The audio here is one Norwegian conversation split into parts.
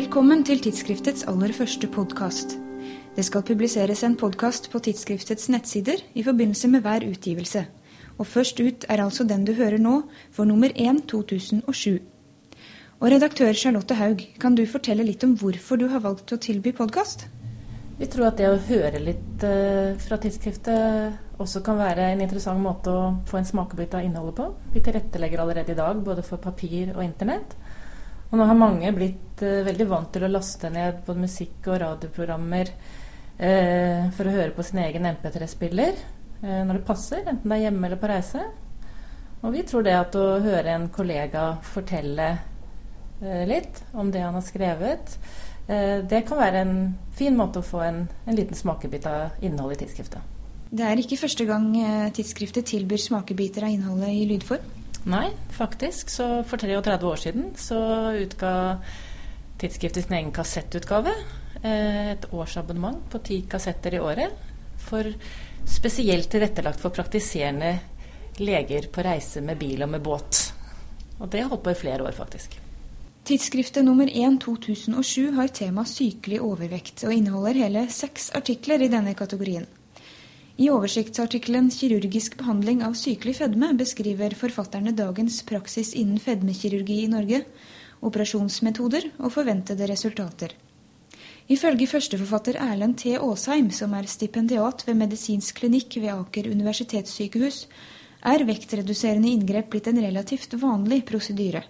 Velkommen til tidsskriftets aller første podkast. Det skal publiseres en podkast på tidsskriftets nettsider i forbindelse med hver utgivelse. Og først ut er altså den du hører nå, for nummer 1 2007. Og redaktør Charlotte Haug, kan du fortelle litt om hvorfor du har valgt å tilby podkast? Vi tror at det å høre litt uh, fra tidsskriftet også kan være en interessant måte å få en smakebit av innholdet på. Vi tilrettelegger allerede i dag både for papir og internett. Og nå har mange blitt uh, veldig vant til å laste ned både musikk og radioprogrammer uh, for å høre på sin egen MP3-spiller uh, når det passer, enten det er hjemme eller på reise. Og vi tror det at å høre en kollega fortelle litt om det han har skrevet, det kan være en fin måte å få en, en liten smakebit av innholdet i tidsskriftet. Det er ikke første gang tidsskriftet tilbyr smakebiter av innholdet i lydform? Nei, faktisk. Så for 33 år siden så utga tidsskriftet sin egen kassettutgave. Eh, et årsabonnement på ti kassetter i året. For spesielt tilrettelagt for praktiserende leger på reise med bil og med båt. Og det holdt på i flere år, faktisk. Tidsskriftet nummer 1 2007 har tema sykelig overvekt, og inneholder hele seks artikler i denne kategorien. I oversiktsartikkelen 'Kirurgisk behandling av sykelig fedme' beskriver forfatterne dagens praksis innen fedmekirurgi i Norge, operasjonsmetoder og forventede resultater. Ifølge førsteforfatter Erlend T. Aasheim, som er stipendiat ved medisinsk klinikk ved Aker universitetssykehus, er vektreduserende inngrep blitt en relativt vanlig prosedyre.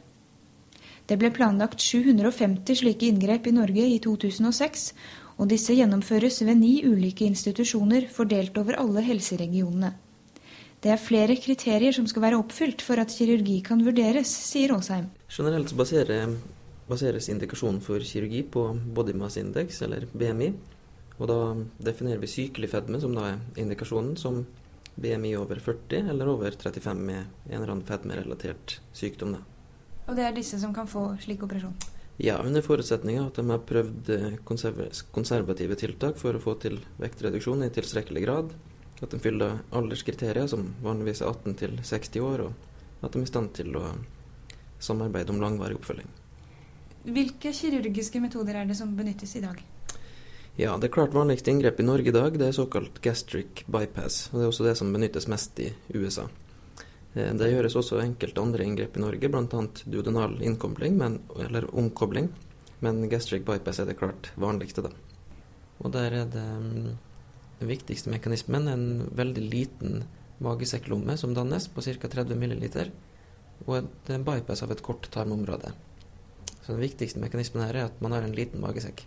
Det ble planlagt 750 slike inngrep i Norge i 2006, og disse gjennomføres ved ni ulike institusjoner fordelt over alle helseregionene. Det er flere kriterier som skal være oppfylt for at kirurgi kan vurderes, sier Aasheim. Generelt baserer, baseres indikasjonen for kirurgi på body mass index, eller BMI. Og da definerer vi sykelig fedme, som da er indikasjonen, som BMI over 40 eller over 35 med en eller annen fedmerelatert sykdom. Da. Og det er disse som kan få slik operasjon? Ja, under forutsetning av at de har prøvd eh, konservative tiltak for å få til vektreduksjon i tilstrekkelig grad. At de fyller alderskriterier, som vanligvis er 18 til 60 år, og at de er i stand til å samarbeide om langvarig oppfølging. Hvilke kirurgiske metoder er det som benyttes i dag? Ja, Det klart vanligste inngrepet i Norge i dag det er såkalt gastric bypass. og Det er også det som benyttes mest i USA. Eh, det gjøres også enkelte andre inngrep i Norge, bl.a. duodenal innkobling, men, eller omkobling. Men gastric bypass er det klart vanligste, da. Og der er det mm, den viktigste mekanismen en veldig liten magesekklomme som dannes på ca. 30 ml, og en bypass av et kort tarmområde. Så den viktigste mekanismen her er at man har en liten magesekk.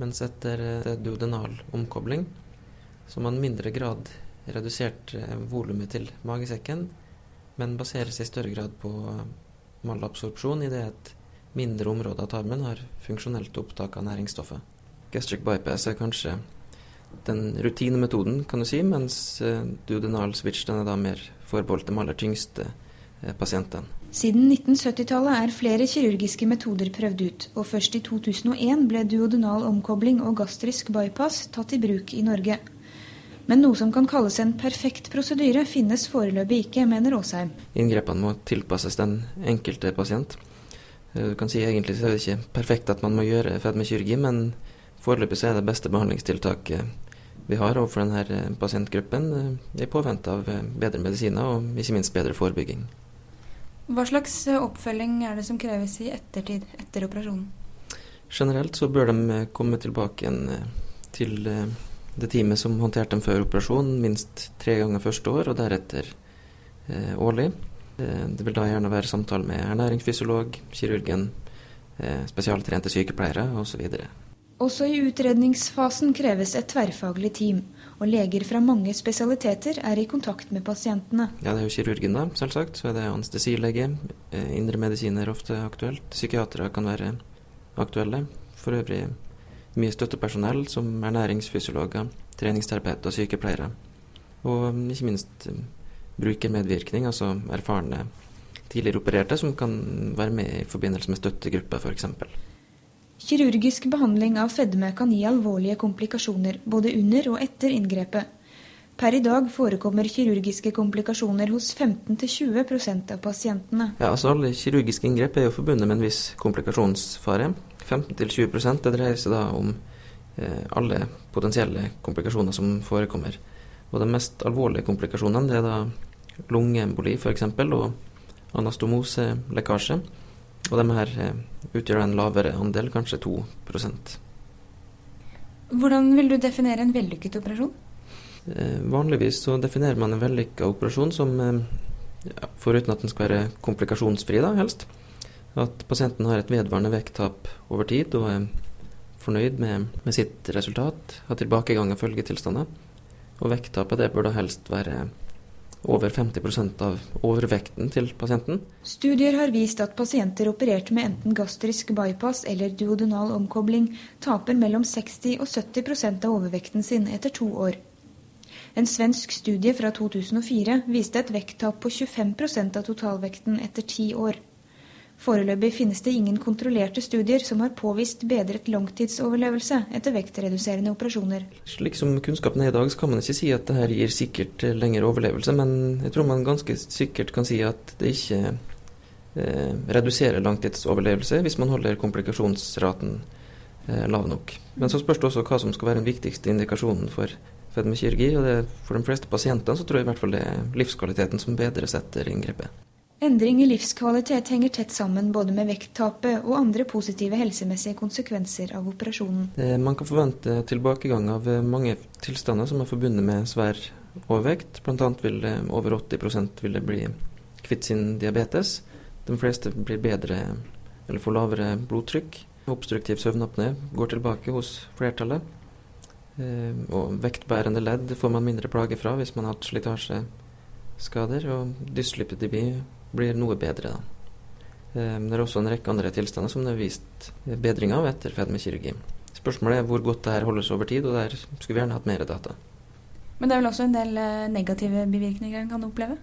Mens etter eh, duodenal omkobling så har man mindre grad redusert eh, volumet til magesekken, men baseres i større grad på malabsorpsjon i det et mindre område av tarmen har funksjonelt opptak av næringsstoffet. Gastric bypass er kanskje den rutinemetoden, kan du si, mens eh, duodenal switch den er da mer forbeholdt de aller tyngste eh, pasientene. Siden 1970-tallet er flere kirurgiske metoder prøvd ut, og først i 2001 ble duodenal omkobling og gastrisk bypass tatt i bruk i Norge. Men noe som kan kalles en perfekt prosedyre, finnes foreløpig ikke, mener Aasheim. Inngrepene må tilpasses den enkelte pasient. Eh, du kan si Egentlig så er det ikke perfekt at man må gjøre fedmekirurgi, men foreløpig så er det beste behandlingstiltaket vi har overfor denne eh, pasientgruppen eh, i påvente av bedre medisiner og ikke minst bedre forebygging. Hva slags oppfølging er det som kreves i ettertid, etter operasjonen? Generelt så bør de komme tilbake igjen til det teamet som håndterte dem før operasjon, minst tre ganger første år, og deretter eh, årlig. Det vil da gjerne være samtale med ernæringsfysiolog, kirurgen, eh, spesialtrente sykepleiere osv. Også i utredningsfasen kreves et tverrfaglig team, og leger fra mange spesialiteter er i kontakt med pasientene. Ja, Det er jo kirurgen, da, selvsagt. Så er det anestesilege. Eh, indremedisiner ofte aktuelt. Psykiatere kan være aktuelle. For øvrig mye støttepersonell som ernæringsfysiologer, treningsterapeuter sykepleiere. Og um, ikke minst um, brukermedvirkning, altså erfarne tidligere opererte som kan være med i forbindelse med støttegrupper f.eks. Kirurgisk behandling av fedme kan gi alvorlige komplikasjoner både under og etter inngrepet. Per i dag forekommer kirurgiske komplikasjoner hos 15-20% av pasientene. Ja, altså Alle kirurgiske inngrep er jo forbundet med en viss komplikasjonsfare. 15-20 Det dreier seg da om eh, alle potensielle komplikasjoner som forekommer. Og de mest alvorlige komplikasjonene det er da lungeemboli f.eks. og anastomoselekkasje. Og de her eh, utgjør en lavere andel, kanskje 2% Hvordan vil du definere en vellykket operasjon? Eh, vanligvis så definerer man en vellykka operasjon som, eh, ja, foruten at den skal være komplikasjonsfri, da, helst, at pasienten har et vedvarende vekttap over tid og er fornøyd med, med sitt resultat, har tilbakegang av følgetilstander. Og vekttapet det bør da helst være over 50% av overvekten til pasienten. Studier har vist at pasienter operert med enten gastrisk bypass eller duodenal omkobling taper mellom 60 og 70% av overvekten sin etter to år. En svensk studie fra 2004 viste et vekttap på 25% av totalvekten etter ti år. Foreløpig finnes det ingen kontrollerte studier som har påvist bedret langtidsoverlevelse etter vektreduserende operasjoner. Slik som kunnskapen er i dag, så kan man ikke si at det her gir sikkert lengre overlevelse, men jeg tror man ganske sikkert kan si at det ikke eh, reduserer langtidsoverlevelse hvis man holder komplikasjonsraten eh, lav nok. Men så spørs det også hva som skal være den viktigste indikasjonen for fedmekirurgi. og det, For de fleste pasientene så tror jeg i hvert fall det er livskvaliteten som bedres etter inngrepet. Endring i livskvalitet henger tett sammen både med vekttapet og andre positive helsemessige konsekvenser av operasjonen. Man kan forvente tilbakegang av mange tilstander som er forbundet med svær overvekt. Bl.a. vil over 80 vil bli kvitt sin diabetes. De fleste blir bedre eller får lavere blodtrykk. Obstruktiv søvnapné går tilbake hos flertallet. Eh, og vektbærende ledd får man mindre plage fra hvis man har hatt slitasjeskader. Og dyslipidemi blir noe bedre. Da. Eh, det er også en rekke andre tilstander som det er vist bedring av etter fedmekirurgi. Spørsmålet er hvor godt det her holdes over tid, og der skulle vi gjerne hatt mer data. Men det er vel også en del eh, negative bivirkninger en kan oppleve?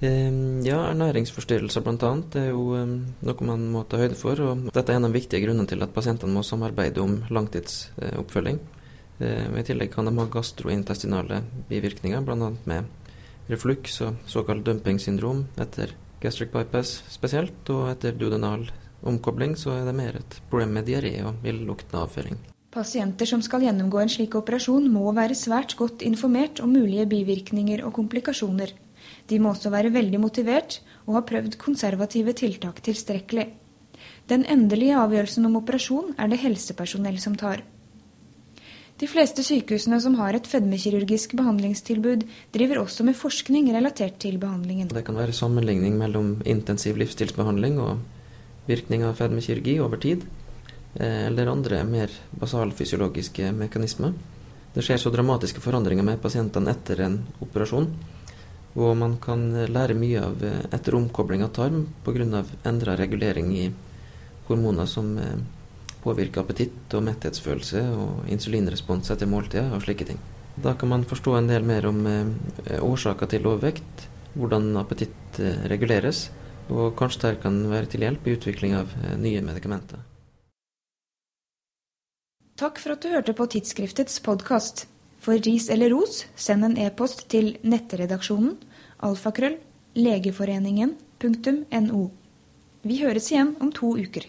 Ja, ernæringsforstyrrelser bl.a. er jo noe man må ta høyde for. og Dette er en av de viktige grunnene til at pasientene må samarbeide om langtidsoppfølging. I tillegg kan de ha gastrointestinale bivirkninger, bl.a. med refluks og såkalt dumpingsyndrom etter gastric bypass spesielt, og etter duodenal omkobling så er det mer et problem med diaré og illeluktende avføring. Pasienter som skal gjennomgå en slik operasjon må være svært godt informert om mulige bivirkninger og komplikasjoner. De må også være veldig motivert og ha prøvd konservative tiltak tilstrekkelig. Den endelige avgjørelsen om operasjon er det helsepersonell som tar. De fleste sykehusene som har et fedmekirurgisk behandlingstilbud, driver også med forskning relatert til behandlingen. Det kan være sammenligning mellom intensiv livsstilsbehandling og virkning av fedmekirurgi over tid, eh, eller andre mer basalfysiologiske mekanismer. Det skjer så dramatiske forandringer med pasientene etter en operasjon, og man kan lære mye av eh, etter omkobling av tarm pga. endra regulering i hormoner som eh, påvirke appetitt og metthetsfølelse og insulinrespons etter måltider og slike ting. Da kan man forstå en del mer om eh, årsaker til overvekt, hvordan appetitt eh, reguleres, og kanskje det kan være til hjelp i utvikling av eh, nye medikamenter. Takk for at du hørte på tidsskriftets podkast. For ris eller ros, send en e-post til nettredaksjonen alfakrøll legeforeningen.no. Vi høres igjen om to uker.